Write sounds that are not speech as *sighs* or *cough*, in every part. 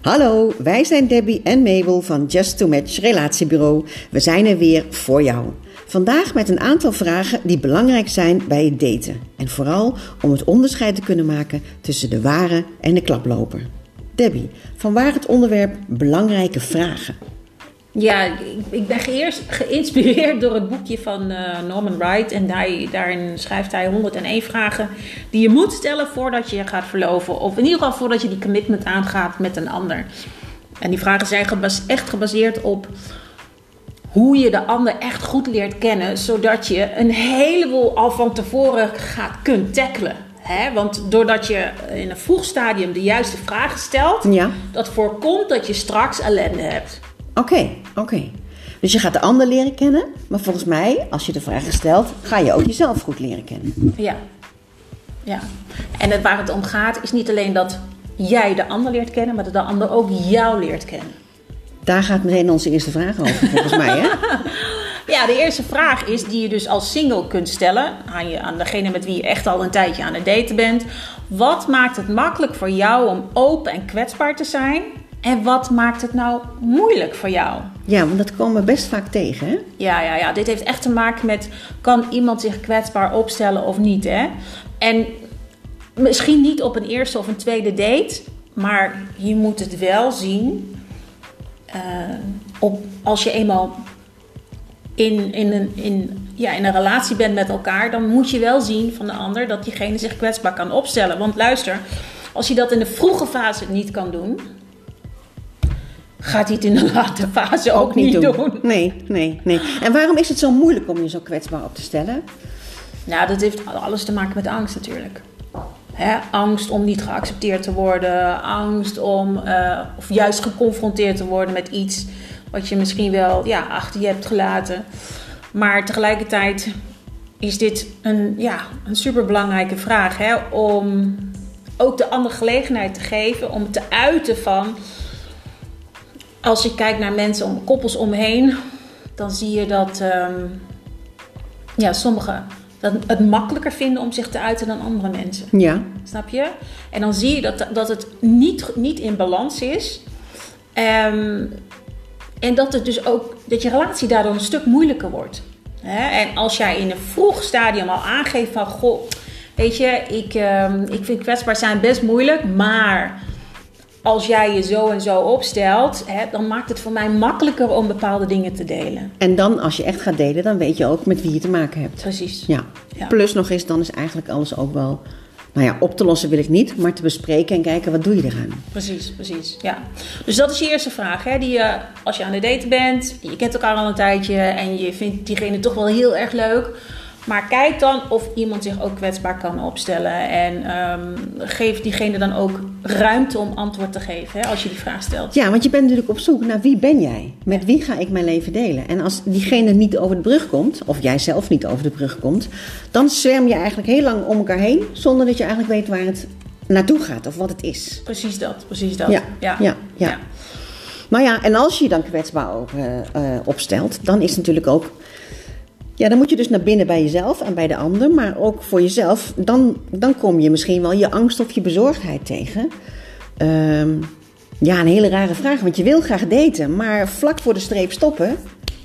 Hallo, wij zijn Debbie en Mabel van Just to Match Relatiebureau. We zijn er weer voor jou. Vandaag met een aantal vragen die belangrijk zijn bij het daten. En vooral om het onderscheid te kunnen maken tussen de ware en de klaploper. Debbie, vanwaar het onderwerp belangrijke vragen? Ja, ik, ik ben eerst geïnspireerd door het boekje van uh, Norman Wright. En hij, daarin schrijft hij 101 vragen die je moet stellen voordat je gaat verloven. Of in ieder geval voordat je die commitment aangaat met een ander. En die vragen zijn echt gebaseerd op hoe je de ander echt goed leert kennen. Zodat je een heleboel al van tevoren gaat kunt tackelen. He, want doordat je in een vroeg stadium de juiste vragen stelt, ja. dat voorkomt dat je straks ellende hebt. Oké, oké. Dus je gaat de ander leren kennen, maar volgens mij, als je de vragen stelt, ga je ook jezelf goed leren kennen. Ja. Ja. En het, waar het om gaat, is niet alleen dat jij de ander leert kennen, maar dat de ander ook jou leert kennen. Daar gaat meteen onze eerste vraag over, volgens mij, hè? *laughs* Ja, de eerste vraag is die je dus als single kunt stellen aan, je, aan degene met wie je echt al een tijdje aan het daten bent. Wat maakt het makkelijk voor jou om open en kwetsbaar te zijn? En wat maakt het nou moeilijk voor jou? Ja, want dat komen we best vaak tegen, hè? Ja, ja, ja. Dit heeft echt te maken met... kan iemand zich kwetsbaar opstellen of niet, hè? En misschien niet op een eerste of een tweede date... maar je moet het wel zien... Uh, op, als je eenmaal in, in, een, in, ja, in een relatie bent met elkaar... dan moet je wel zien van de ander dat diegene zich kwetsbaar kan opstellen. Want luister, als je dat in de vroege fase niet kan doen gaat hij het in de *laughs* late fase ook, niet doen. Nee, nee, nee. En waarom is het zo moeilijk om je zo kwetsbaar op te stellen? Nou, dat heeft alles te maken met angst natuurlijk. angst om niet geaccepteerd te worden, angst om, uh, of juist geconfronteerd te worden met iets wat je misschien wel ja, achter je hebt gelaten. Maar tegelijkertijd is dit een, ja, een superbelangrijke vraag hè, om ook de andere gelegenheid te geven om te uiten van als je kijkt naar mensen om koppels omheen, dan zie je dat um, ja, sommigen dat het makkelijker vinden om zich te uiten dan andere mensen. Ja. Snap je? En dan zie je dat, dat het niet, niet in balans is. Um, en dat het dus ook dat je relatie daardoor een stuk moeilijker wordt. En als jij in een vroeg stadium al aangeeft van goh, weet je, ik, um, ik vind kwetsbaar zijn best moeilijk, maar als jij je zo en zo opstelt, hè, dan maakt het voor mij makkelijker om bepaalde dingen te delen. En dan, als je echt gaat delen, dan weet je ook met wie je te maken hebt. Precies. Ja. Plus nog eens, dan is eigenlijk alles ook wel, nou ja, op te lossen wil ik niet, maar te bespreken en kijken wat doe je eraan. Precies, precies. Ja. Dus dat is je eerste vraag. Hè, die je, als je aan de daten bent, je kent elkaar al een tijdje en je vindt diegene toch wel heel erg leuk maar kijk dan of iemand zich ook kwetsbaar kan opstellen. En um, geef diegene dan ook ruimte om antwoord te geven hè, als je die vraag stelt. Ja, want je bent natuurlijk op zoek naar wie ben jij? Met wie ga ik mijn leven delen? En als diegene niet over de brug komt, of jij zelf niet over de brug komt, dan zwerm je eigenlijk heel lang om elkaar heen zonder dat je eigenlijk weet waar het naartoe gaat of wat het is. Precies dat, precies dat. Ja, ja, ja. ja. Maar ja, en als je je dan kwetsbaar uh, opstelt, dan is natuurlijk ook ja, dan moet je dus naar binnen bij jezelf en bij de ander, maar ook voor jezelf. Dan, dan kom je misschien wel je angst of je bezorgdheid tegen. Um, ja, een hele rare vraag, want je wil graag daten, maar vlak voor de streep stoppen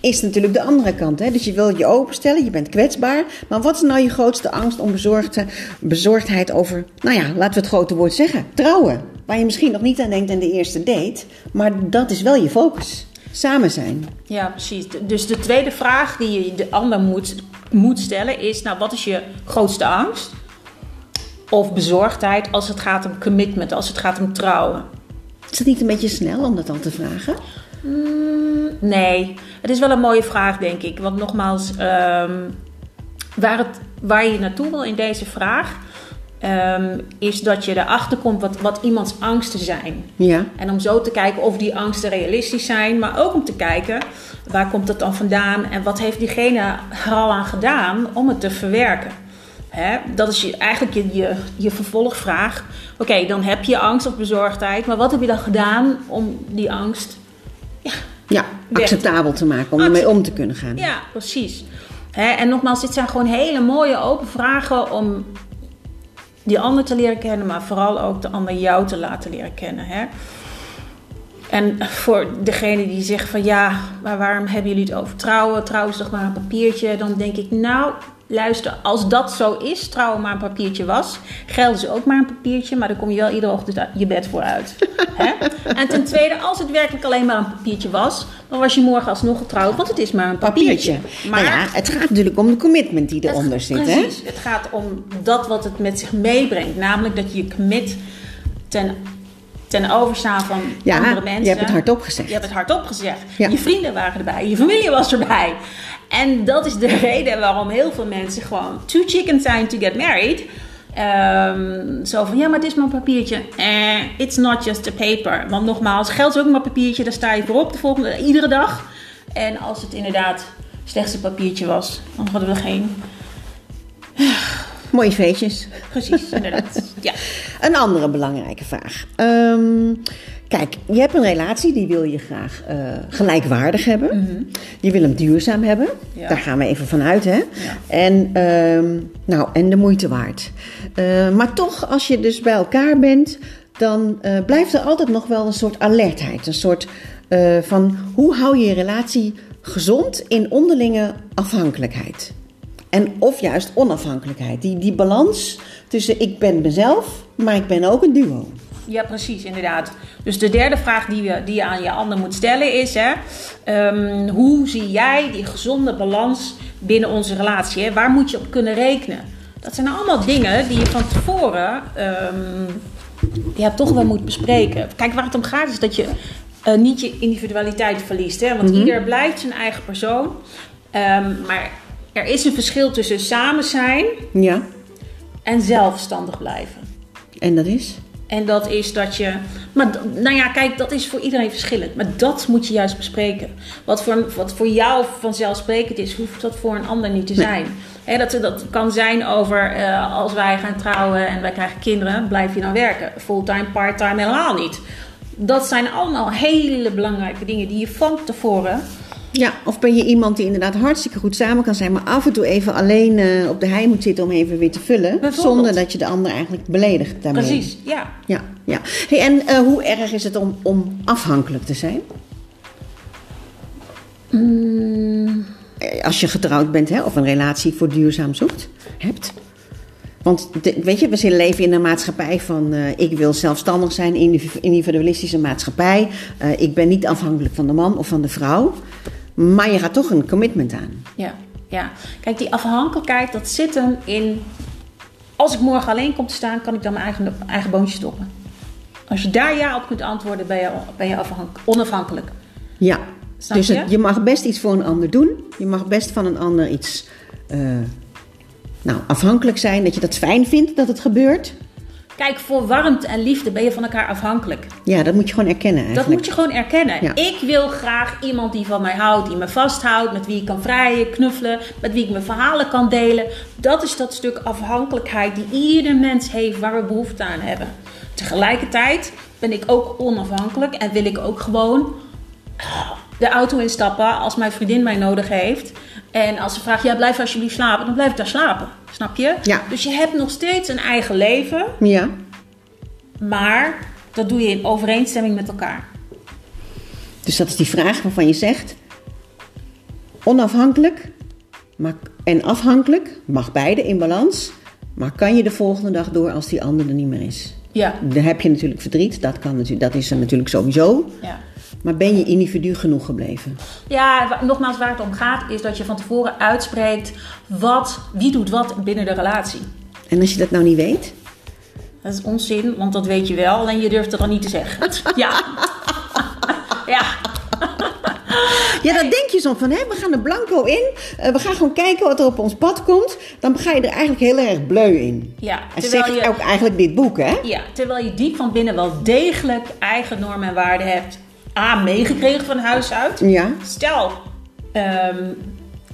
is natuurlijk de andere kant. Hè? Dus je wil je openstellen, je bent kwetsbaar. Maar wat is nou je grootste angst om bezorgdheid over, nou ja, laten we het grote woord zeggen, trouwen? Waar je misschien nog niet aan denkt in de eerste date, maar dat is wel je focus samen zijn. Ja, precies. Dus de tweede vraag die je de ander moet, moet stellen is: nou, wat is je grootste angst? Of bezorgdheid als het gaat om commitment, als het gaat om trouwen? Is het niet een beetje snel om dat al te vragen? Mm, nee, het is wel een mooie vraag, denk ik. Want nogmaals, um, waar, het, waar je naartoe wil in deze vraag Ehm, is dat je erachter komt wat, wat iemands angsten zijn. Ja. En om zo te kijken of die angsten realistisch zijn, maar ook om te kijken waar komt het dan vandaan en wat heeft diegene er al aan gedaan om het te verwerken. Hè? Dat is je, eigenlijk je, je, je vervolgvraag. Oké, dan heb je angst of bezorgdheid, maar wat heb je dan gedaan om die angst ja, ja acceptabel te maken, om ermee om te kunnen gaan? Ja, precies. Hè? En nogmaals, dit zijn gewoon hele mooie open vragen om die ander te leren kennen, maar vooral ook de ander jou te laten leren kennen. Hè? En voor degene die zegt van ja, maar waarom hebben jullie het over trouwen? Trouwen is toch maar een papiertje? Dan denk ik, nou, luister, als dat zo is, trouwen maar een papiertje was, gelden ze ook maar een papiertje, maar dan kom je wel iedere ochtend je bed voor uit. *laughs* Hè? En ten tweede, als het werkelijk alleen maar een papiertje was, dan was je morgen alsnog getrouwd, want het is maar een papiertje. Maar ja, het gaat natuurlijk om de commitment die eronder zit. Hè? Precies, het gaat om dat wat het met zich meebrengt, namelijk dat je je commit ten ten overstaan van Ja, andere mensen. je hebt het hardop gezegd. Je hebt het hardop gezegd. Ja. Je vrienden waren erbij, je familie was erbij. En dat is de *laughs* reden waarom heel veel mensen gewoon too chicken zijn to get married. Ehm, zo van, ja, maar het is maar een papiertje. Eh, it's not just a paper. Want nogmaals, geld is ook maar een papiertje. Daar sta je voor op de volgende, iedere dag. En als het inderdaad slechts een papiertje was, dan hadden we geen... *sighs* Mooie feestjes. Precies, inderdaad. Ja. *laughs* Een andere belangrijke vraag. Ehm, kijk, je hebt een relatie, die wil je graag eh, gelijkwaardig hebben. Je wil hem duurzaam hebben. Ja. Daar gaan we even vanuit, hè? En, ehm, nou, en de moeite waard. Eh, maar toch, als je dus bij elkaar bent, dan eh, blijft er altijd nog wel een soort alertheid. Een soort van, hoe hou je je relatie gezond in onderlinge afhankelijkheid? En of juist onafhankelijkheid. Die, die balans tussen ik ben mezelf, maar ik ben ook een duo. Ja, precies, inderdaad. Dus de derde vraag die, we, die je aan je ander moet stellen is: hè, ehm, hoe zie jij die gezonde balans binnen onze relatie? Hè? Waar moet je op kunnen rekenen? Dat zijn allemaal dingen die je van tevoren ehm, ja, toch wel moet bespreken. Kijk, waar het om gaat is dat je eh, niet je individualiteit verliest. Hè? Want ieder blijft zijn eigen persoon. Ehm, maar er is een verschil tussen samen zijn Ja, en zelfstandig blijven. en dat is? En dat is dat je. Maar nou ja, kijk, dat is voor iedereen verschillend. Maar dat moet je juist bespreken. Wat voor, wat voor jou vanzelfsprekend is, hoeft dat voor een ander niet te zijn. Dat, dat kan zijn over eh, als wij gaan trouwen en wij krijgen kinderen, blijf je dan werken. Fulltime, parttime, helemaal niet. Dat zijn allemaal hele belangrijke dingen die je van tevoren. Ja, of ben je iemand die inderdaad hartstikke goed samen kan zijn, maar af en toe even alleen eh, op de hei moet zitten om even weer te vullen. Zonder dat je de ander eigenlijk beledigt daarmee. Precies, ja. Ja, ja. Hey, en eh, hoe erg is het om, om afhankelijk te zijn? Eh, Als je getrouwd bent hè, of een relatie voor duurzaam zoekt, hebt. Want de- weet je, we zitten leven in een maatschappij van ik wil zelfstandig zijn, individu- individualistische maatschappij. Ik ben niet afhankelijk van de man of van de vrouw. Maar je gaat toch een commitment aan. Ja, ja. Kijk, die afhankelijkheid, dat zit hem in... Als ik morgen alleen kom te staan, kan ik dan mijn eigen, eigen boontje stoppen. Als je daar ja op kunt antwoorden, ben je, ben je afhank- onafhankelijk. Ja, Snap dus je? het- je mag best iets voor een ander doen. Je mag best van een ander iets eh, nou, afhankelijk zijn. Dat je dat fijn vindt dat het gebeurt. Kijk, voor warmte en liefde ben je van elkaar afhankelijk. Ja, dat moet je gewoon erkennen Dat eigenlijk. moet je gewoon erkennen. Ja. Ik wil graag iemand die van mij houdt, die me vasthoudt, met wie ik kan vrijen, knuffelen, met wie ik mijn verhalen kan delen. Dat is dat stuk afhankelijkheid die ieder mens heeft waar we behoefte aan hebben. Tegelijkertijd ben ik ook onafhankelijk en wil ik ook gewoon de auto instappen als mijn vriendin mij nodig heeft. En als ze vraagt, ja, blijf alsjeblieft slapen, dan blijf ik daar slapen. Snap je? Ja. Dus je hebt nog steeds een eigen leven, Ja, maar dat doe je in overeenstemming met elkaar. dus dat is die vraag waarvan je zegt... Onafhankelijk maar, en afhankelijk, mag beide in balans... maar kan je de volgende dag door als die ander er niet meer is? Ja. Dan heb je natuurlijk verdriet, dat, kan, natuurlijk- dat is er natuurlijk sowieso. Ja. Maar ben je individu genoeg gebleven? Ja, nogmaals, waar het om gaat is dat je van tevoren uitspreekt wat, wie doet wat binnen de relatie. En als je dat nou niet weet... Dat is onzin, want dat weet je wel, alleen je durft het dan niet te zeggen. *laughs* Ja. Ja, dan denk je zo van, hè, we gaan er blanco in. eh, we gaan gewoon kijken wat er op ons pad komt. Dan ga je er eigenlijk heel erg bleu in. Ja, En zegt je- ook eigenlijk dit boek, hè? ja, terwijl je diep van binnen wel degelijk eigen normen en waarden hebt. A, meegekregen van huis uit. Ja. Stel, ehm,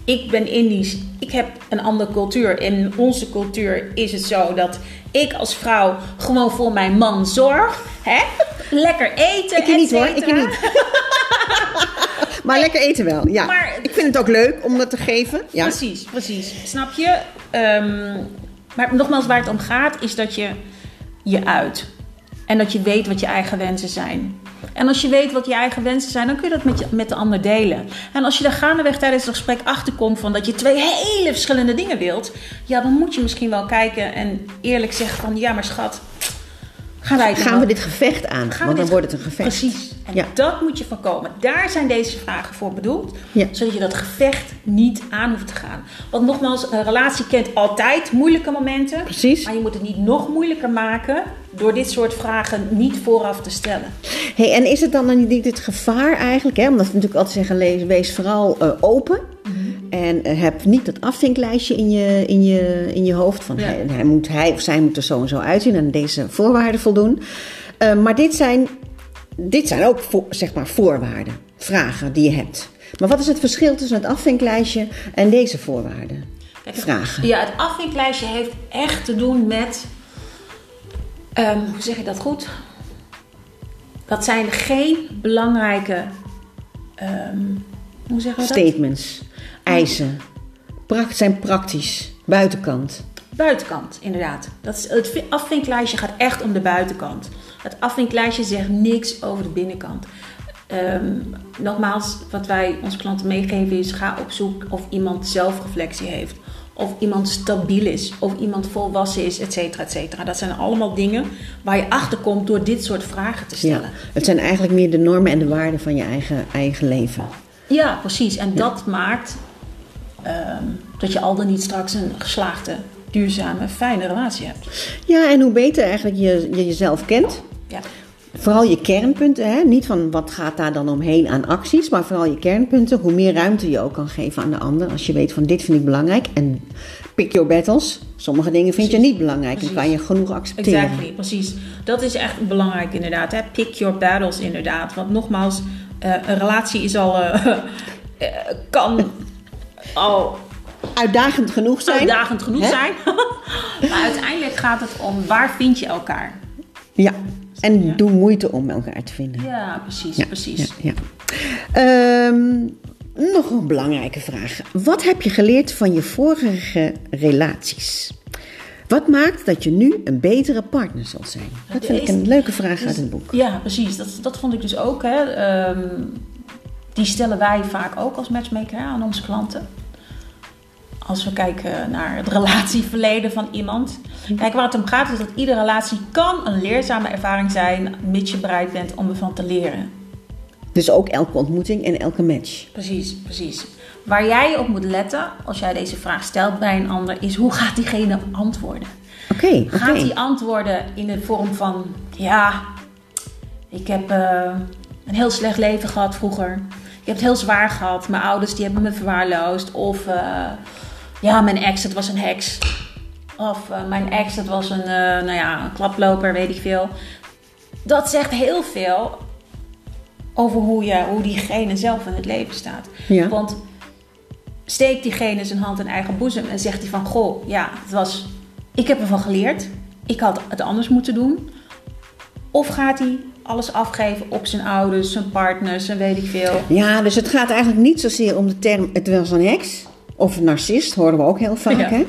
ik ben Indisch, ik heb een andere cultuur. In onze cultuur is het zo dat ik als vrouw gewoon voor mijn man zorg. Hè? Lekker eten, Ik niet hoor, ik niet. *laughs* Maar lekker eten wel, ja. Maar- ik vind het ook leuk om dat te geven. Ja. Precies, precies. Snap je? Ehm, maar nogmaals, waar het om gaat, is dat je je uit. En dat je weet wat je eigen wensen zijn. En als je weet wat je eigen wensen zijn, dan kun je dat met, je, met de ander delen. En als je daar gaandeweg tijdens het gesprek achterkomt van dat je twee hele verschillende dingen wilt, ja, dan moet je misschien wel kijken en eerlijk zeggen van ja, maar schat, gaan wij het Gaan dan- we dit gevecht aan? Gaan Want dan wordt het een gevecht. Precies. En Ja. dat moet je voorkomen. Daar zijn deze vragen voor bedoeld. Ja. Zodat je dat gevecht niet aan hoeft te gaan. Want nogmaals, een relatie kent altijd moeilijke momenten. Precies. Maar je moet het niet nog moeilijker maken door dit soort vragen niet vooraf te stellen. Hey, en is het dan dan niet het gevaar eigenlijk? Hè? Omdat we natuurlijk altijd zeggen, lees, wees vooral eh, open. En eh, heb niet dat afvinklijstje in je, in je, in je hoofd. Van Ja. hij, hij, moet, hij of zij moet er zo en zo uitzien en deze voorwaarden voldoen. Eh, maar dit zijn, dit zijn ook voor, zeg maar voorwaarden, vragen die je hebt. Maar wat is het verschil tussen het afvinklijstje en deze voorwaarden? Kijk, het- Vragen. Ja, het afvinklijstje heeft echt te doen met. ehm, hoe zeg je dat goed? Dat zijn geen belangrijke. ehm, hoe zeggen we dat? Statements, eisen, pracht, zijn praktisch, buitenkant. Buitenkant, inderdaad. Dat is, het vi- afvinklijstje gaat echt om de buitenkant. Het afvinklijstje zegt niks over de binnenkant. Ehm, nogmaals, wat wij onze klanten meegeven is: ga op zoek of iemand zelfreflectie heeft. Of iemand stabiel is. Of iemand volwassen is, et cetera, et cetera. Dat zijn allemaal dingen waar je achter komt door dit soort vragen te Ja, stellen. het zijn eigenlijk meer de normen en de waarden van je eigen, eigen leven. Ja, precies. En dat maakt ehm, dat je al dan niet straks een geslaagde, duurzame, fijne relatie hebt. Ja, en hoe beter eigenlijk je, je jezelf kent. Ja. Vooral je kernpunten, hè? niet van wat gaat daar dan omheen aan acties, maar vooral je kernpunten. Hoe meer ruimte je ook kan geven aan de ander. Als je weet van dit vind ik belangrijk en pick your battles. Sommige dingen vind je niet belangrijk Precies. en kan je genoeg accepteren. Exactly, precies. Dat is echt belangrijk inderdaad. Hè? Pick your battles inderdaad. Want nogmaals, eh, een relatie is al, eh, *laughs* eh, kan al Uitdagend genoeg zijn. uitdagend genoeg Hè? zijn. *laughs* maar uiteindelijk gaat het om waar vind je elkaar. Ja, en doe moeite om elkaar te vinden. Ja, precies, Ja, precies. Ja. Ehm, nog een belangrijke vraag. Wat heb je geleerd van je vorige relaties? Wat maakt dat je nu een betere partner zult zijn? Dat vind ik een leuke vraag uit het boek. Ja, precies. Dat, dat vond ik dus ook. Hè. Ehm, die stellen wij vaak ook als matchmaker aan onze klanten. Als we kijken naar het relatieverleden van iemand. Kijk, waar het om gaat is dat iedere relatie kan een leerzame ervaring zijn, mits je bereid bent om ervan te leren. Dus ook elke ontmoeting en elke match. Precies, precies. Waar jij op moet letten als jij deze vraag stelt bij een ander, is hoe gaat diegene antwoorden? Oké. Gaat hij antwoorden in de vorm van: Ja, ik heb eh, een heel slecht leven gehad vroeger. Ik heb het heel zwaar gehad. Mijn ouders die hebben me verwaarloosd. Of eh, ja, mijn ex, dat was een heks. Of eh, mijn ex, dat was een, eh, nou ja, een klaploper, weet ik veel. Dat zegt heel veel over hoe, je, hoe diegene zelf in het leven staat. Ja. Want steekt diegene zijn hand in eigen boezem en zegt hij van... Goh, ja, het was, ik heb ervan geleerd. Ik had het anders moeten doen. Of gaat hij alles afgeven op zijn ouders, zijn partners en weet ik veel. Ja, dus het gaat eigenlijk niet zozeer om de term het was een heks. Of een narcist, horen we ook heel vaak. Ja. Hè?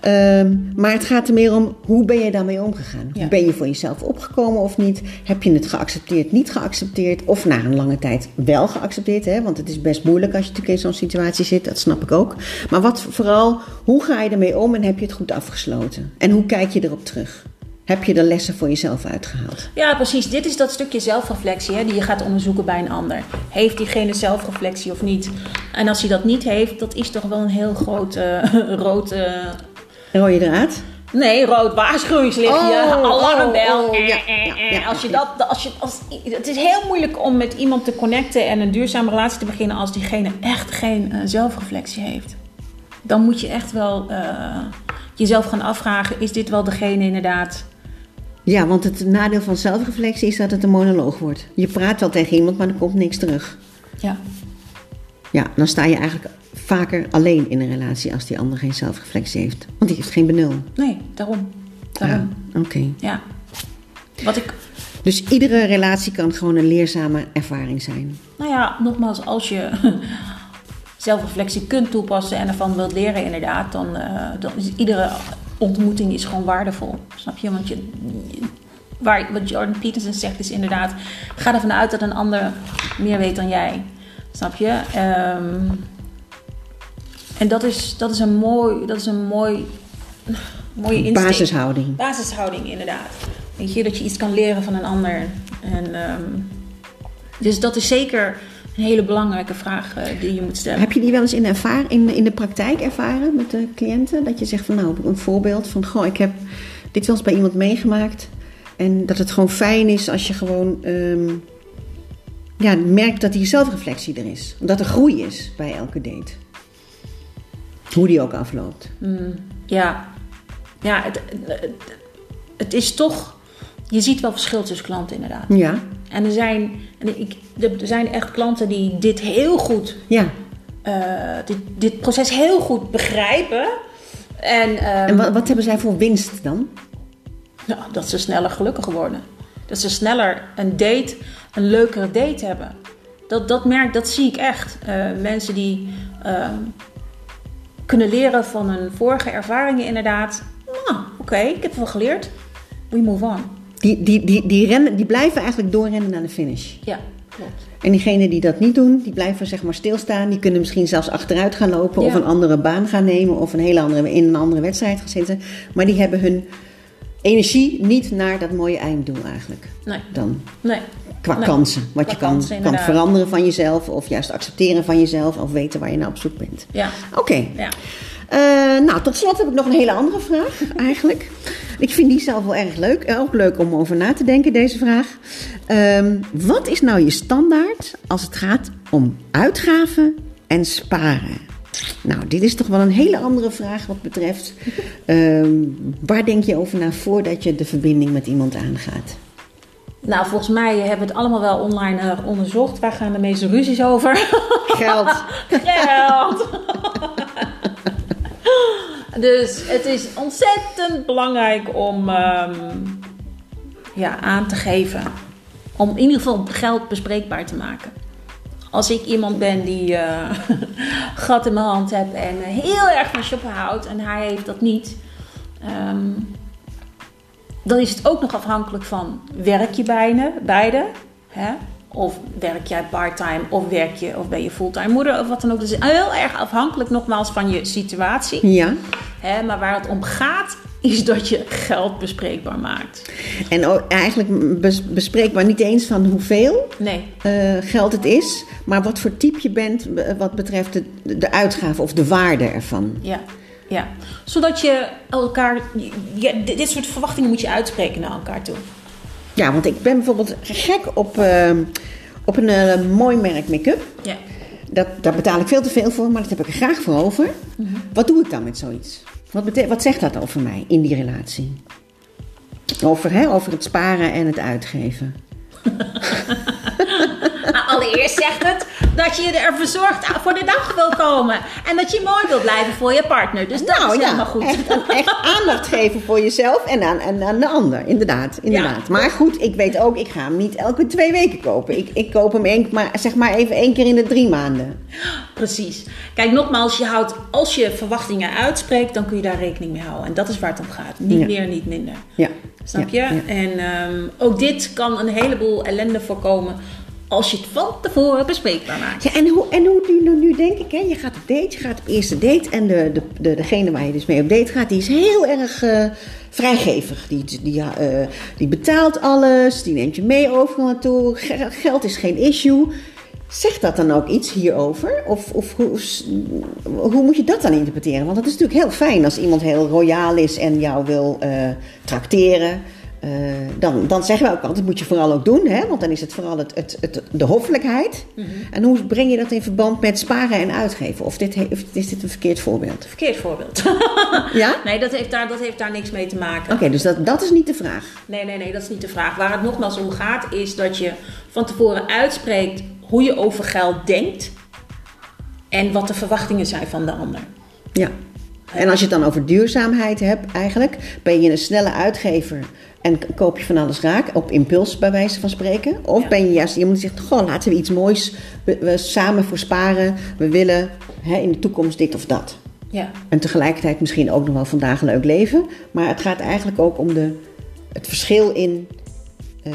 Ehm, maar het gaat er meer om hoe ben je daarmee omgegaan? Ja. Ben je voor jezelf opgekomen of niet? Heb je het geaccepteerd, niet geaccepteerd? Of na een lange tijd wel geaccepteerd? Hè? Want het is best moeilijk als je natuurlijk in zo'n situatie zit, dat snap ik ook. Maar wat vooral, hoe ga je ermee om en heb je het goed afgesloten? En hoe kijk je erop terug? Heb je er lessen voor jezelf uitgehaald? Ja, precies. Dit is dat stukje zelfreflectie hè, die je gaat onderzoeken bij een ander. Heeft diegene zelfreflectie of niet? En als hij dat niet heeft, dat is toch wel een heel groot eh, *laughs* rood... eh, Rode draad? Nee, rood waarschuwingslichtje, Oh, alarmbel. oh, oh, ja, ja, eh. ja, als je dat, als je, als, het is heel moeilijk om met iemand te connecten en een duurzame relatie te beginnen als diegene echt geen zelfreflectie heeft. Dan moet je echt wel jezelf gaan afvragen: is dit wel degene inderdaad? Ja, want het nadeel van zelfreflectie is dat het een monoloog wordt. Je praat wel tegen iemand, maar er komt niks terug. Ja, Ja, dan sta je eigenlijk vaker alleen in een relatie als die ander geen zelfreflectie heeft. Want die heeft geen benul. nee, daarom. Daarom. Ja, Oké. Ja. Wat ik, Dus iedere relatie kan gewoon een leerzame ervaring zijn. nou ja, nogmaals, als je *laughs* zelfreflectie kunt toepassen en ervan wilt leren, inderdaad, dan, eh, dan is iedere ontmoeting is gewoon waardevol. Snap je? Want je, waar, wat Jordan Peterson zegt is inderdaad... ga ervan uit dat een ander meer weet dan jij. Snap je? Ehm, en dat is, dat is een mooi... Dat is een mooi mooie insteek. Basishouding. Basishouding, inderdaad. Weet je, dat je iets kan leren van een ander. En, ehm, dus dat is zeker een hele belangrijke vraag eh, die je moet stellen. Heb je die wel eens in de, ervaar, in, in de praktijk ervaren met de cliënten? Dat je zegt van nou, een voorbeeld van goh, ik heb dit wel eens bij iemand meegemaakt. En dat het gewoon fijn is als je gewoon ehm, ja, merkt dat die zelfreflectie er is. Dat er groei is bij elke date. Hoe die ook afloopt. Mm, ja, ja het, het, het is toch je ziet wel verschil tussen klanten inderdaad. Ja. En er zijn, en ik, er zijn echt klanten die dit heel goed, ja. Uh, dit, dit proces heel goed begrijpen. En, um, en wat, wat, hebben zij voor winst dan? Nou, dat ze sneller gelukkig worden. Dat ze sneller een date, een leukere date hebben. Dat, dat merk, dat zie ik echt. Uh, mensen die uh, kunnen leren van hun vorige ervaringen inderdaad. Nou, oké, okay, ik heb wel geleerd. We move on. Die, die, die, die, rennen, die blijven eigenlijk doorrennen naar de finish. Ja, klopt. En diegenen die dat niet doen, die blijven zeg maar stilstaan. Die kunnen misschien zelfs achteruit gaan lopen Ja. of een andere baan gaan nemen of een hele andere, in een andere wedstrijd gaan zitten. Maar die hebben hun energie niet naar dat mooie einddoel eigenlijk. Nee, Dan nee. qua Nee, kansen. Wat qua je kan, kansen, kan veranderen van jezelf of juist accepteren van jezelf of weten waar je naar op zoek bent. Ja, Oké. ja. Eh, nou, tot slot heb ik nog een hele andere vraag *laughs* eigenlijk. Ik vind die zelf wel erg leuk. Ook leuk om over na te denken, deze vraag. Ehm, wat is nou je standaard als het gaat om uitgaven en sparen? Nou, dit is toch wel een hele andere vraag wat betreft. ehm, waar denk je over na voordat je de verbinding met iemand aangaat? Nou, volgens mij hebben we het allemaal wel online eh, onderzocht. Waar gaan de meeste ruzies over? Geld. *laughs* Geld! *laughs* dus het is ontzettend belangrijk om ehm, ja, aan te geven. Om in ieder geval geld bespreekbaar te maken. Als ik iemand ben die eh, *laughs* gat in mijn hand heb en heel erg van shoppen houdt en hij heeft dat niet, ehm, dan is het ook nog afhankelijk van werk je beide, beide hè? Of werk jij parttime of werk je of ben je fulltime moeder of wat dan ook. Dus heel erg afhankelijk nogmaals van je situatie. Ja. Hè? Maar waar het om gaat is dat je geld bespreekbaar maakt. En eigenlijk bes- bespreekbaar niet eens van hoeveel Nee, eh, geld het is, maar wat voor type je bent eh, wat betreft de, de uitgave of de waarde ervan. ja. Ja, zodat je elkaar. Ja, dit soort verwachtingen moet je uitspreken naar elkaar toe. Ja, want ik ben bijvoorbeeld gek op, eh, op een eh, mooi merk make-up. Ja. Dat, daar betaal ik veel te veel voor, maar dat heb ik er graag voor over. Wat doe ik dan met zoiets? Wat, wat zegt dat over mij in die relatie? Over, hè, over het sparen en het uitgeven. *laughs* *laughs* Allereerst zegt het dat je ervoor zorgt voor de dag wil komen. En dat je mooi wil blijven voor je partner. Dus dat is helemaal goed. Nou Echt, echt aandacht geven voor jezelf en aan, en aan de ander. Inderdaad, inderdaad. Maar goed, ik weet ook, ik ga hem niet elke twee weken kopen. Ik, ik koop hem één, maar, zeg maar even één keer in de drie maanden. Precies. Kijk, nogmaals, je houdt, als je verwachtingen uitspreekt, dan kun je daar rekening mee houden. En dat is waar het om gaat. Niet Ja. meer, niet minder. Ja. Snap je? En ehm, ook dit kan een heleboel ellende voorkomen als je het van tevoren bespreekbaar maakt. Ja, en hoe, en hoe nu, nu, denk ik, hè, je gaat op date, je gaat op eerste date en de, de, de, degene waar je dus mee op date gaat, die is heel erg eh, vrijgevig. Die, die, eh, die betaalt alles, die neemt je mee overal naartoe, Ge- geld is geen issue. Zegt dat dan ook iets hierover? Of, of hoe, hoe moet je dat dan interpreteren? Want het is natuurlijk heel fijn als iemand heel royaal is en jou wil eh trakteren. Eh, dan, dan zeggen we ook altijd, dat moet je vooral ook doen, hè? want dan is het vooral het, het, het, de hoffelijkheid. En hoe breng je dat in verband met sparen en uitgeven? Of, dit, of is dit een verkeerd voorbeeld? Verkeerd voorbeeld. *laughs* Ja? nee, dat heeft, daar, dat heeft daar niks mee te maken. Oké, dus dat, dat is niet de vraag. Nee, nee, nee, dat is niet de vraag. Waar het nogmaals om gaat, is dat je van tevoren uitspreekt hoe je over geld denkt en wat de verwachtingen zijn van de ander. Ja. En als je het dan over duurzaamheid hebt eigenlijk, ben je een snelle uitgever en koop je van alles raak, op impuls bij wijze van spreken? Of Ja. ben je juist iemand die zegt, goh, laten we iets moois we, we samen voor sparen, we willen hè, in de toekomst dit of dat. Ja, En tegelijkertijd misschien ook nog wel vandaag een leuk leven, maar het gaat eigenlijk ook om de, het verschil in eh,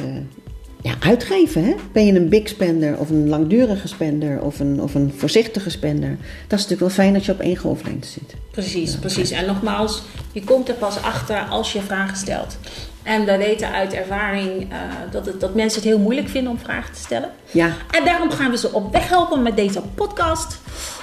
ja, uitgeven. Hè? Ben je een big spender of een langdurige spender of een, of een voorzichtige spender? Dat is natuurlijk wel fijn dat je op één golflengte zit. Precies, precies. En nogmaals, je komt er pas achter als je vragen stelt. En we weten uit ervaring eh, dat, het, dat mensen het heel moeilijk vinden om vragen te stellen. Ja, En daarom gaan we ze op weg helpen met deze podcast.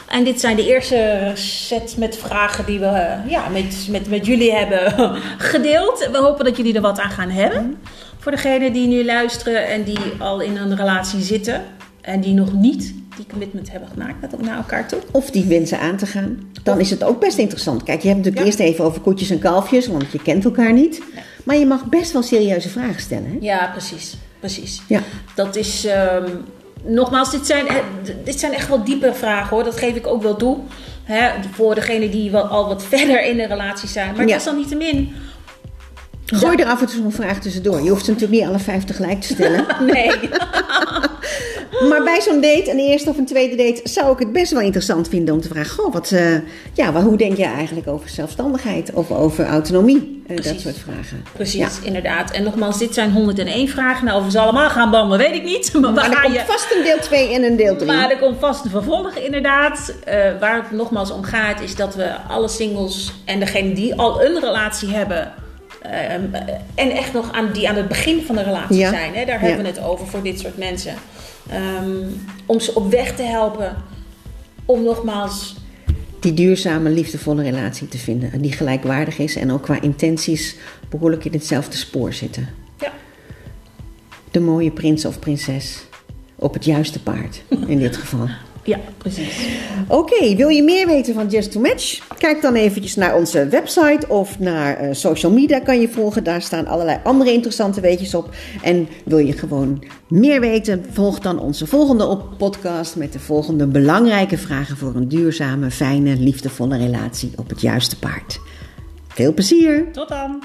En dit zijn de eerste set met vragen die we eh, ja, met, met, met jullie hebben *laughs* gedeeld. We hopen dat jullie er wat aan gaan hebben. Voor degenen die nu luisteren en die al in een relatie zitten. En die nog niet die commitment hebben gemaakt met naar elkaar toe. of die wensen aan te gaan. Dan is het ook best interessant. Kijk, je hebt natuurlijk Ja. eerst even over koetjes en kalfjes, want je kent elkaar niet. Maar je mag best wel serieuze vragen stellen. Hè? Ja, precies. precies. Ja. Dat is, ehm, nogmaals, dit zijn, dit zijn echt wel diepe vragen hoor. Dat geef ik ook wel toe. Hè, voor degenen die wel, al wat *laughs* verder in de relatie zijn. Maar Ja. desalniettemin, Gooi er af en toe zo'n vraag tussendoor. Je hoeft ze natuurlijk niet alle vijf tegelijk te stellen. *laughs* nee. *laughs* Maar bij zo'n date, een eerste of een tweede date, zou ik het best wel interessant vinden om te vragen: Goh, wat, eh, ja, wat, hoe denk jij eigenlijk over zelfstandigheid of over autonomie? Eh, dat soort vragen. Precies, Ja. inderdaad. En nogmaals, dit zijn 101 vragen. Nou, of we ze allemaal gaan behandelen, weet ik niet. *laughs* Maar, Maar er komt je... vast een deel 2 en een deel 3. Maar er komt vast een vervolg, inderdaad. Eh, waar het nogmaals om gaat, is dat we alle singles en degenen die al een relatie hebben. Eh, en echt nog aan, die aan het begin van de relatie Ja. zijn. Hè, daar Ja. hebben we het over voor dit soort mensen. Ehm, om ze op weg te helpen. Om nogmaals Die duurzame, liefdevolle relatie te vinden. En die gelijkwaardig is en ook qua intenties behoorlijk in hetzelfde spoor zitten. ja, De mooie prins of prinses op het juiste paard, in dit geval. *laughs* ja, precies. Oké, wil je meer weten van Just to Match? Kijk dan eventjes naar onze website of naar eh, social media kan je volgen. Daar staan allerlei andere interessante weetjes op. En wil je gewoon meer weten, volg dan onze volgende op podcast met de volgende belangrijke vragen voor een duurzame, fijne, liefdevolle relatie op het juiste paard. Veel plezier! Tot dan.